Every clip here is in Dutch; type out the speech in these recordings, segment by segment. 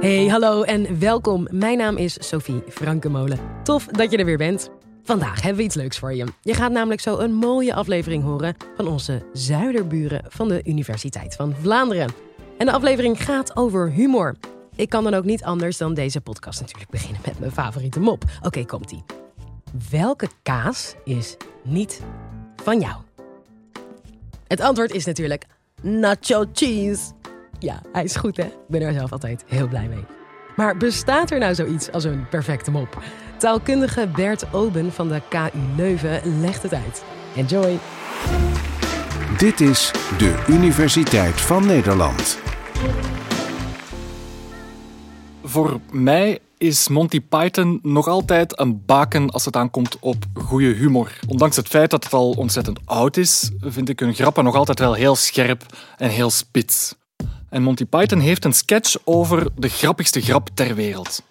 Hey, hallo en welkom. Mijn naam is Sophie Frankenmolen. Tof dat je er weer bent. Vandaag hebben we iets leuks voor je. Je gaat namelijk zo een mooie aflevering horen van onze zuiderburen van de Universiteit van Vlaanderen. En de aflevering gaat over humor. Ik kan dan ook niet anders dan deze podcast natuurlijk beginnen met mijn favoriete mop. Oké, komt-ie. Welke kaas is niet van jou? Het antwoord is natuurlijk nacho cheese. Ja, hij is goed hè? Ik ben er zelf altijd heel blij mee. Maar bestaat er nou zoiets als een perfecte mop? Taalkundige Bert Oben van de KU Leuven legt het uit. Enjoy! Dit is de Universiteit van Nederland. Voor mij is Monty Python nog altijd een baken als het aankomt op goede humor. Ondanks het feit dat het al ontzettend oud is, vind ik hun grappen nog altijd wel heel scherp en heel spits. En Monty Python heeft een sketch over de grappigste grap ter wereld.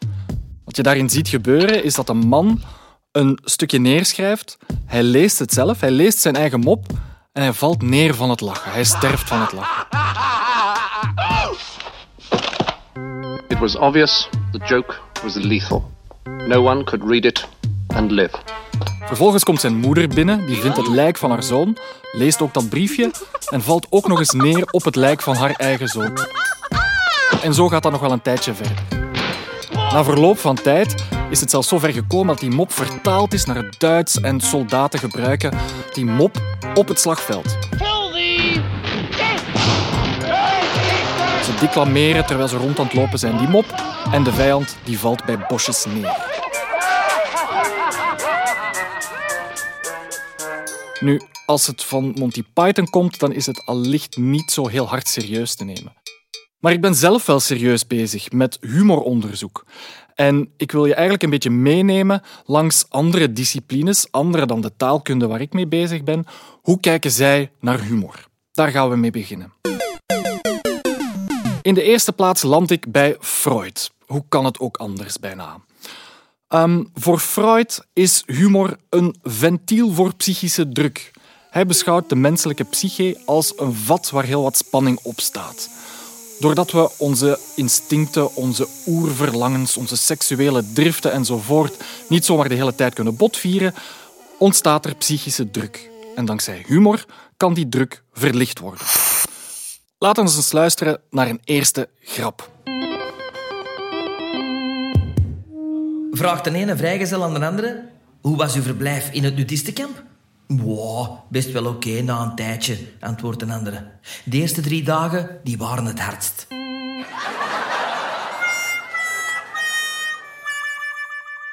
Wat je daarin ziet gebeuren is dat een man een stukje neerschrijft. Hij leest het zelf, hij leest zijn eigen mop en hij valt neer van het lachen. Hij sterft van het lachen. It was obvious the joke was lethal. No one could read it and live. Vervolgens komt zijn moeder binnen, die vindt het lijk van haar zoon, leest ook dat briefje en valt ook nog eens neer op het lijk van haar eigen zoon. En zo gaat dat nog wel een tijdje verder. Na verloop van tijd is het zelfs zo ver gekomen dat die mop vertaald is naar het Duits en soldaten gebruiken die mop op het slagveld. Ze declameren terwijl ze rond aan het lopen zijn die mop en de vijand die valt bij bosjes neer. Nu, als het van Monty Python komt, dan is het allicht niet zo heel hard serieus te nemen. Maar ik ben zelf wel serieus bezig met humoronderzoek. En ik wil je eigenlijk een beetje meenemen langs andere disciplines, andere dan de taalkunde waar ik mee bezig ben. Hoe kijken zij naar humor? Daar gaan we mee beginnen. In de eerste plaats land ik bij Freud. Hoe kan het ook anders bijna? Ehm, voor Freud is humor een ventiel voor psychische druk. Hij beschouwt de menselijke psyche als een vat waar heel wat spanning op staat. Doordat we onze instincten, onze oerverlangens, onze seksuele driften enzovoort niet zomaar de hele tijd kunnen botvieren, ontstaat er psychische druk. En dankzij humor kan die druk verlicht worden. Laten we eens luisteren naar een eerste grap. Vraagt de ene vrijgezel aan de andere: Hoe was uw verblijf in het nudistenkamp? Wow, best wel oké na een tijdje, antwoordt een andere. De eerste drie dagen die waren het hardst.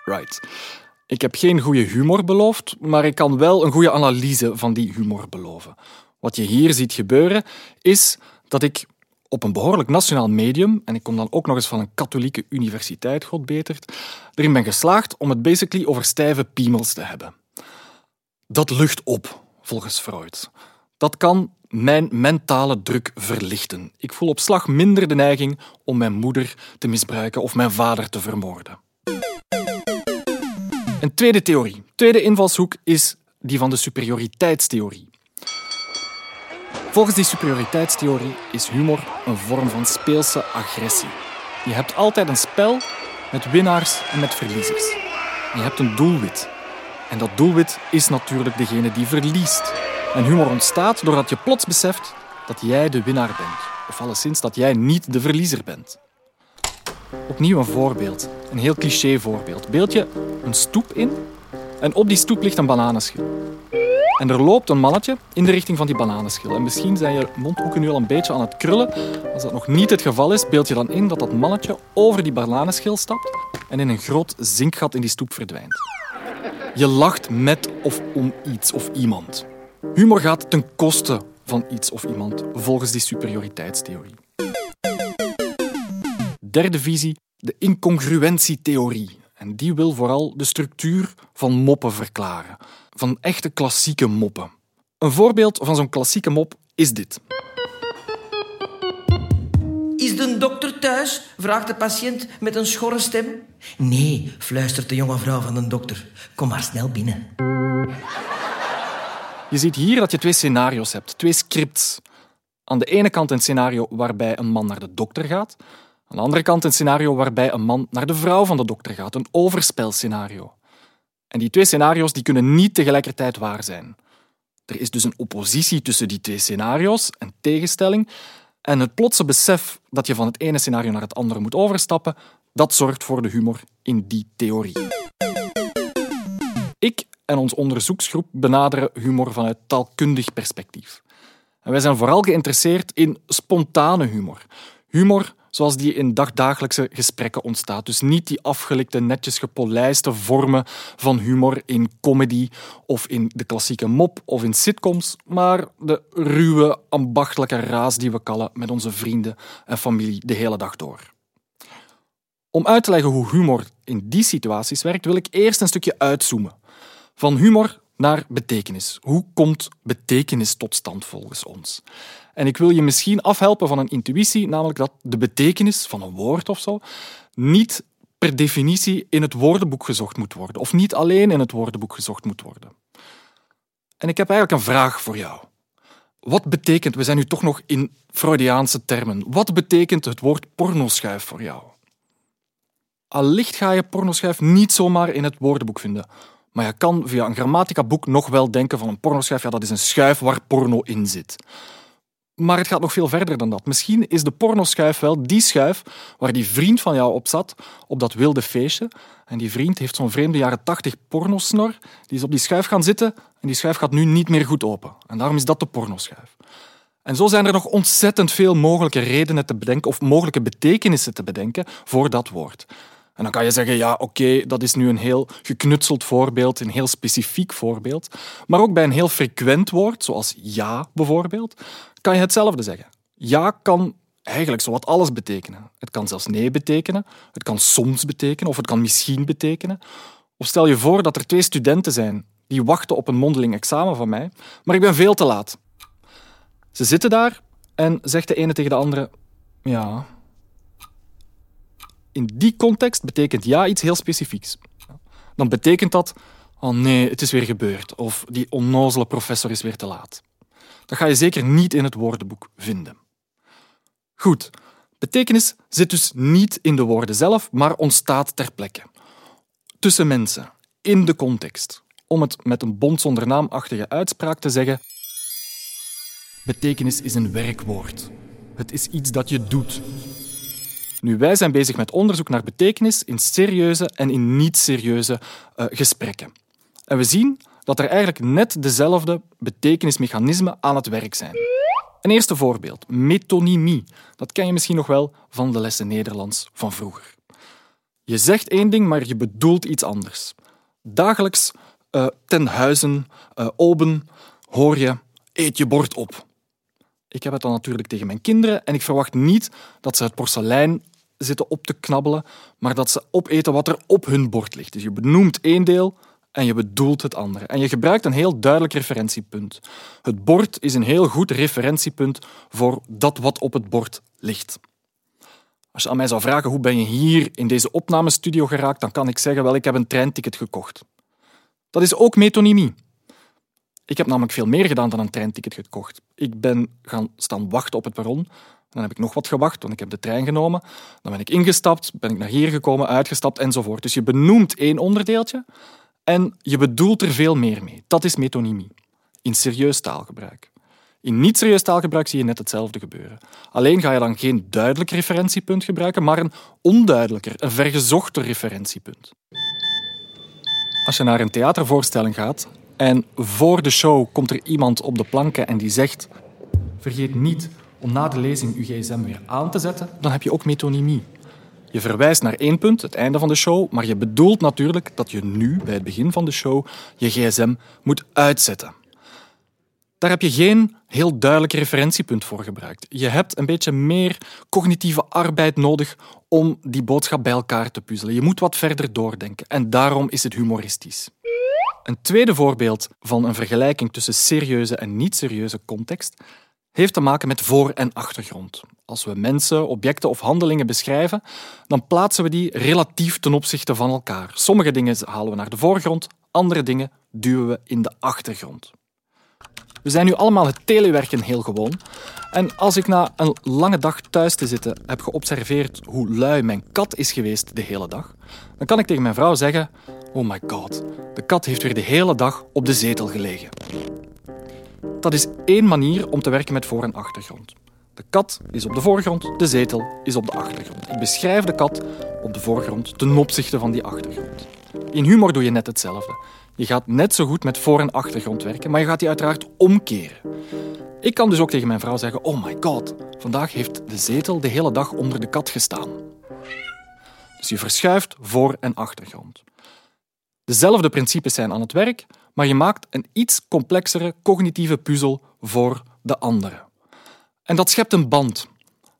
Right. Ik heb geen goede humor beloofd, maar ik kan wel een goede analyse van die humor beloven. Wat je hier ziet gebeuren, is dat ik op een behoorlijk nationaal medium, en ik kom dan ook nog eens van een katholieke universiteit, god betert, erin ben geslaagd om het basically over stijve piemels te hebben. Dat lucht op, volgens Freud. Dat kan mijn mentale druk verlichten. Ik voel op slag minder de neiging om mijn moeder te misbruiken of mijn vader te vermoorden. Een tweede theorie, tweede invalshoek is die van de superioriteitstheorie. Volgens die superioriteitstheorie is humor een vorm van speelse agressie. Je hebt altijd een spel met winnaars en met verliezers. Je hebt een doelwit. En dat doelwit is natuurlijk degene die verliest. En humor ontstaat doordat je plots beseft dat jij de winnaar bent. Of alleszins dat jij niet de verliezer bent. Opnieuw een voorbeeld. Een heel cliché voorbeeld. Beeld je een stoep in en op die stoep ligt een bananenschil. En er loopt een mannetje in de richting van die bananenschil. En misschien zijn je mondhoeken nu al een beetje aan het krullen. Als dat nog niet het geval is, beeld je dan in dat dat mannetje over die bananenschil stapt en in een groot zinkgat in die stoep verdwijnt. Je lacht met of om iets of iemand. Humor gaat ten koste van iets of iemand, volgens die superioriteitstheorie. Derde visie, de incongruentietheorie. En die wil vooral de structuur van moppen verklaren. Van echte klassieke moppen. Een voorbeeld van zo'n klassieke mop is dit. Is de dokter thuis? vraagt de patiënt met een schorre stem. Nee, fluistert de jonge vrouw van de dokter. Kom maar snel binnen. Je ziet hier dat je twee scenario's hebt, twee scripts. Aan de ene kant een scenario waarbij een man naar de dokter gaat. Aan de andere kant een scenario waarbij een man naar de vrouw van de dokter gaat, een overspelscenario. En die twee scenario's die kunnen niet tegelijkertijd waar zijn. Er is dus een oppositie tussen die twee scenario's, een tegenstelling, en het plotse besef dat je van het ene scenario naar het andere moet overstappen, dat zorgt voor de humor in die theorie. Ik en ons onderzoeksgroep benaderen humor vanuit taalkundig perspectief. En wij zijn vooral geïnteresseerd in spontane humor. Humor zoals die in dagdagelijkse gesprekken ontstaat. Dus niet die afgelikte, netjes gepolijste vormen van humor in comedy of in de klassieke mop of in sitcoms, maar de ruwe, ambachtelijke raas die we kallen met onze vrienden en familie de hele dag door. Om uit te leggen hoe humor in die situaties werkt, wil ik eerst een stukje uitzoomen. Van humor naar betekenis. Hoe komt betekenis tot stand volgens ons? En ik wil je misschien afhelpen van een intuïtie, namelijk dat de betekenis van een woord of zo niet per definitie in het woordenboek gezocht moet worden, of niet alleen in het woordenboek gezocht moet worden. En ik heb eigenlijk een vraag voor jou. Wat betekent, we zijn nu toch nog in Freudiaanse termen, wat betekent het woord pornoschuif voor jou? Allicht ga je pornoschuif niet zomaar in het woordenboek vinden, maar je kan via een grammatica-boek nog wel denken van een pornoschuif, ja, dat is een schuif waar porno in zit. Maar het gaat nog veel verder dan dat. Misschien is de pornoschuif wel die schuif waar die vriend van jou op zat, op dat wilde feestje. En die vriend heeft zo'n vreemde jaren tachtig pornosnor. Die is op die schuif gaan zitten en die schuif gaat nu niet meer goed open. En daarom is dat de pornoschuif. En zo zijn er nog ontzettend veel mogelijke redenen te bedenken of mogelijke betekenissen te bedenken voor dat woord. En dan kan je zeggen, ja, oké, dat is nu een heel geknutseld voorbeeld, een heel specifiek voorbeeld. Maar ook bij een heel frequent woord, zoals ja bijvoorbeeld, kan je hetzelfde zeggen. Ja kan eigenlijk zowat alles betekenen. Het kan zelfs nee betekenen, het kan soms betekenen of het kan misschien betekenen. Of stel je voor dat er twee studenten zijn die wachten op een mondeling examen van mij, maar ik ben veel te laat. Ze zitten daar en zegt de ene tegen de andere: Ja. In die context betekent ja iets heel specifieks. Dan betekent dat: Oh nee, het is weer gebeurd. Of die onnozele professor is weer te laat. Dat ga je zeker niet in het woordenboek vinden. Goed, betekenis zit dus niet in de woorden zelf, maar ontstaat ter plekke. Tussen mensen, in de context. Om het met een bond zonder naamachtige uitspraak te zeggen. Betekenis is een werkwoord. Het is iets dat je doet. Nu, wij zijn bezig met onderzoek naar betekenis in serieuze en in niet-serieuze uh, gesprekken. En we zien dat er eigenlijk net dezelfde betekenismechanismen aan het werk zijn. Een eerste voorbeeld, metonymie. Dat ken je misschien nog wel van de lessen Nederlands van vroeger. Je zegt één ding, maar je bedoelt iets anders. Dagelijks uh, ten huizen, uh, oben, hoor je, eet je bord op. Ik heb het dan natuurlijk tegen mijn kinderen en ik verwacht niet dat ze het porselein zitten op te knabbelen, maar dat ze opeten wat er op hun bord ligt. Dus je benoemt één deel, en je bedoelt het andere. En je gebruikt een heel duidelijk referentiepunt. Het bord is een heel goed referentiepunt voor dat wat op het bord ligt. Als je aan mij zou vragen hoe ben je hier in deze opnamestudio geraakt, dan kan ik zeggen, wel, ik heb een treinticket gekocht. Dat is ook metonymie. Ik heb namelijk veel meer gedaan dan een treinticket gekocht. Ik ben gaan staan wachten op het perron. Dan heb ik nog wat gewacht, want ik heb de trein genomen. Dan ben ik ingestapt, ben ik naar hier gekomen, uitgestapt enzovoort. Dus je benoemt één onderdeeltje en je bedoelt er veel meer mee. Dat is metonymie. In serieus taalgebruik. In niet-serieus taalgebruik zie je net hetzelfde gebeuren. Alleen ga je dan geen duidelijk referentiepunt gebruiken, maar een onduidelijker, een vergezochter referentiepunt. Als je naar een theatervoorstelling gaat en voor de show komt er iemand op de planken en die zegt: Vergeet niet om na de lezing uw gsm weer aan te zetten, dan heb je ook metonymie. Je verwijst naar één punt, het einde van de show, maar je bedoelt natuurlijk dat je nu, bij het begin van de show, je gsm moet uitzetten. Daar heb je geen heel duidelijk referentiepunt voor gebruikt. Je hebt een beetje meer cognitieve arbeid nodig om die boodschap bij elkaar te puzzelen. Je moet wat verder doordenken en daarom is het humoristisch. Een tweede voorbeeld van een vergelijking tussen serieuze en niet-serieuze context heeft te maken met voor- en achtergrond. Als we mensen, objecten of handelingen beschrijven, dan plaatsen we die relatief ten opzichte van elkaar. Sommige dingen halen we naar de voorgrond, andere dingen duwen we in de achtergrond. We zijn nu allemaal het telewerken heel gewoon. En als ik na een lange dag thuis te zitten heb geobserveerd hoe lui mijn kat is geweest de hele dag, dan kan ik tegen mijn vrouw zeggen: Oh my god, de kat heeft weer de hele dag op de zetel gelegen. Dat is één manier om te werken met voor- en achtergrond. De kat is op de voorgrond, de zetel is op de achtergrond. Ik beschrijf de kat op de voorgrond ten opzichte van die achtergrond. In humor doe je net hetzelfde. Je gaat net zo goed met voor- en achtergrond werken, maar je gaat die uiteraard omkeren. Ik kan dus ook tegen mijn vrouw zeggen: Oh my god, vandaag heeft de zetel de hele dag onder de kat gestaan. Dus je verschuift voor- en achtergrond. Dezelfde principes zijn aan het werk, maar je maakt een iets complexere cognitieve puzzel voor de andere. En dat schept een band.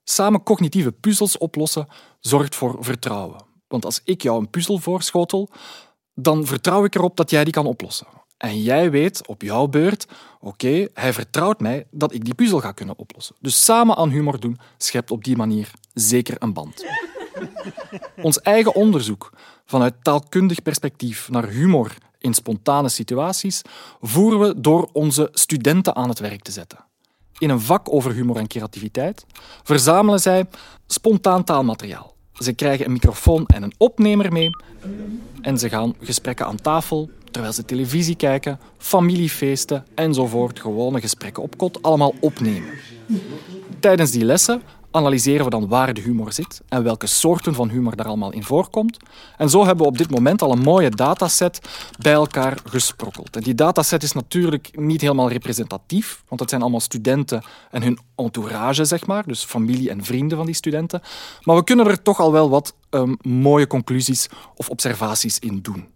Samen cognitieve puzzels oplossen zorgt voor vertrouwen. Want als ik jou een puzzel voorschotel, dan vertrouw ik erop dat jij die kan oplossen. En jij weet op jouw beurt, oké, hij vertrouwt mij dat ik die puzzel ga kunnen oplossen. Dus samen aan humor doen schept op die manier zeker een band. Ons eigen onderzoek vanuit taalkundig perspectief naar humor in spontane situaties voeren we door onze studenten aan het werk te zetten. In een vak over humor en creativiteit verzamelen zij spontaan taalmateriaal. Ze krijgen een microfoon en een opnemer mee en ze gaan gesprekken aan tafel, terwijl ze televisie kijken, familiefeesten enzovoort, gewone gesprekken op kot, allemaal opnemen. Tijdens die lessen analyseren we dan waar de humor zit en welke soorten van humor daar allemaal in voorkomt. En zo hebben we op dit moment al een mooie dataset bij elkaar gesprokkeld. En die dataset is natuurlijk niet helemaal representatief, want het zijn allemaal studenten en hun entourage, zeg maar, dus familie en vrienden van die studenten. Maar we kunnen er toch al wel wat um, mooie conclusies of observaties in doen.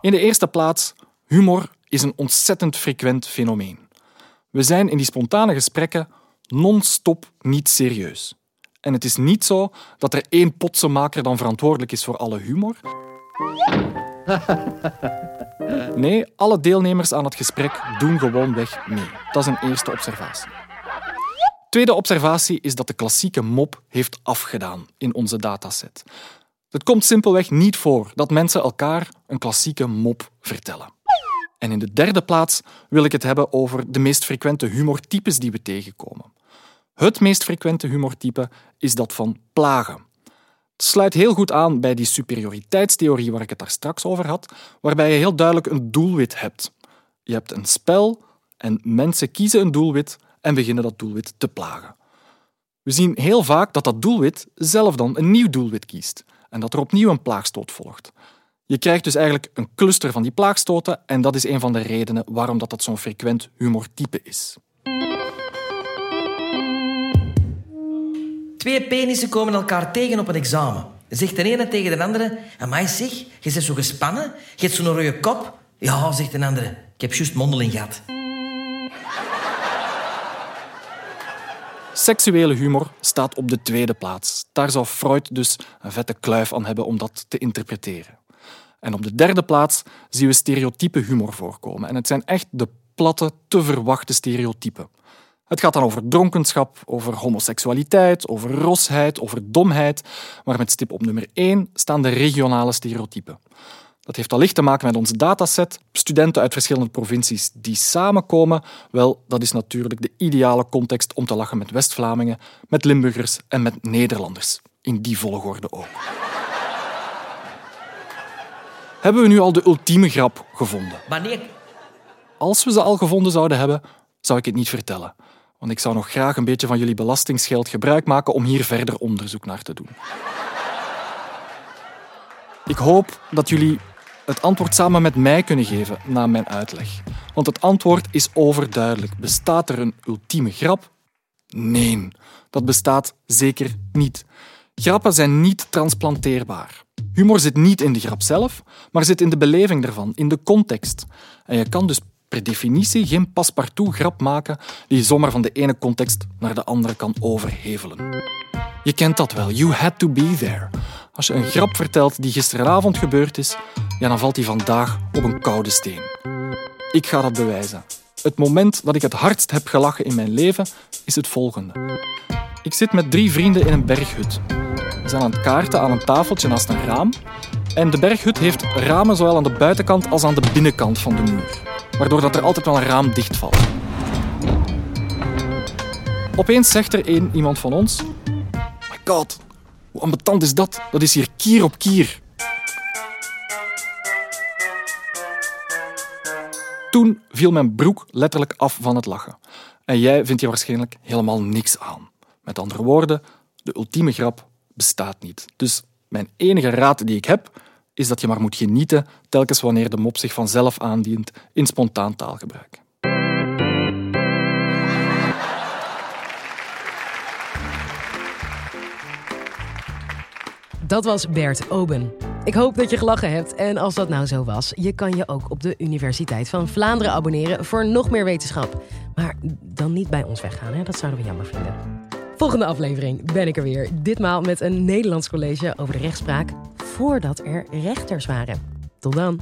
In de eerste plaats, humor is een ontzettend frequent fenomeen. We zijn in die spontane gesprekken non-stop niet serieus. En het is niet zo dat er één potsenmaker dan verantwoordelijk is voor alle humor. Nee, alle deelnemers aan het gesprek doen gewoonweg mee. Dat is een eerste observatie. Tweede observatie is dat de klassieke mop heeft afgedaan in onze dataset. Het komt simpelweg niet voor dat mensen elkaar een klassieke mop vertellen. En in de derde plaats wil ik het hebben over de meest frequente humortypes die we tegenkomen. Het meest frequente humortype is dat van plagen. Het sluit heel goed aan bij die superioriteitstheorie waar ik het daar straks over had, waarbij je heel duidelijk een doelwit hebt. Je hebt een spel en mensen kiezen een doelwit en beginnen dat doelwit te plagen. We zien heel vaak dat dat doelwit zelf dan een nieuw doelwit kiest en dat er opnieuw een plaagstoot volgt. Je krijgt dus eigenlijk een cluster van die plaagstoten en dat is een van de redenen waarom dat, dat zo'n frequent humortype is. Twee penissen komen elkaar tegen op een examen. Zegt de ene tegen de andere... Amai zeg, je bent zo gespannen. Je hebt zo'n rode kop. Ja, zegt de andere. Ik heb juist mondeling gehad. Seksuele humor staat op de tweede plaats. Daar zou Freud dus een vette kluif aan hebben om dat te interpreteren. En op de derde plaats zien we stereotype humor voorkomen. En het zijn echt de platte, te verwachte stereotypen. Het gaat dan over dronkenschap, over homoseksualiteit, over rosheid, over domheid. Maar met stip op nummer één staan de regionale stereotypen. Dat heeft allicht te maken met onze dataset. Studenten uit verschillende provincies die samenkomen, wel, dat is natuurlijk de ideale context om te lachen met West-Vlamingen, met Limburgers en met Nederlanders. In die volgorde ook. Hebben we nu al de ultieme grap gevonden? Nee, Als we ze al gevonden zouden hebben, zou ik het niet vertellen. Want ik zou nog graag een beetje van jullie belastingsgeld gebruik maken om hier verder onderzoek naar te doen. Ik hoop dat jullie het antwoord samen met mij kunnen geven na mijn uitleg. Want het antwoord is overduidelijk. Bestaat er een ultieme grap? Nee, dat bestaat zeker niet. Grappen zijn niet transplanteerbaar. Humor zit niet in de grap zelf, maar zit in de beleving ervan, in de context. En je kan dus per definitie geen paspartout grap maken die je zomaar van de ene context naar de andere kan overhevelen. Je kent dat wel, you had to be there. Als je een grap vertelt die gisteravond gebeurd is, ja, dan valt die vandaag op een koude steen. Ik ga dat bewijzen. Het moment dat ik het hardst heb gelachen in mijn leven is het volgende. Ik zit met drie vrienden in een berghut. We zijn aan het kaarten aan een tafeltje naast een raam. En de berghut heeft ramen zowel aan de buitenkant als aan de binnenkant van de muur. waardoor dat er altijd wel een raam dichtvalt. Opeens zegt er een iemand van ons: My god, hoe ambetant is dat? Dat is hier kier op kier. Toen viel mijn broek letterlijk af van het lachen. En jij vindt hier waarschijnlijk helemaal niks aan. Met andere woorden, de ultieme grap bestaat niet. Dus mijn enige raad die ik heb, is dat je maar moet genieten telkens wanneer de mop zich vanzelf aandient in spontaan taalgebruik. Dat was Bert Oben. Ik hoop dat je gelachen hebt. En als dat nou zo was, je kan je ook op de Universiteit van Vlaanderen abonneren voor nog meer wetenschap. Maar dan niet bij ons weggaan, hè? dat zouden we jammer vinden. Volgende aflevering ben ik er weer. Ditmaal met een Nederlands college over de rechtspraak voordat er rechters waren. Tot dan.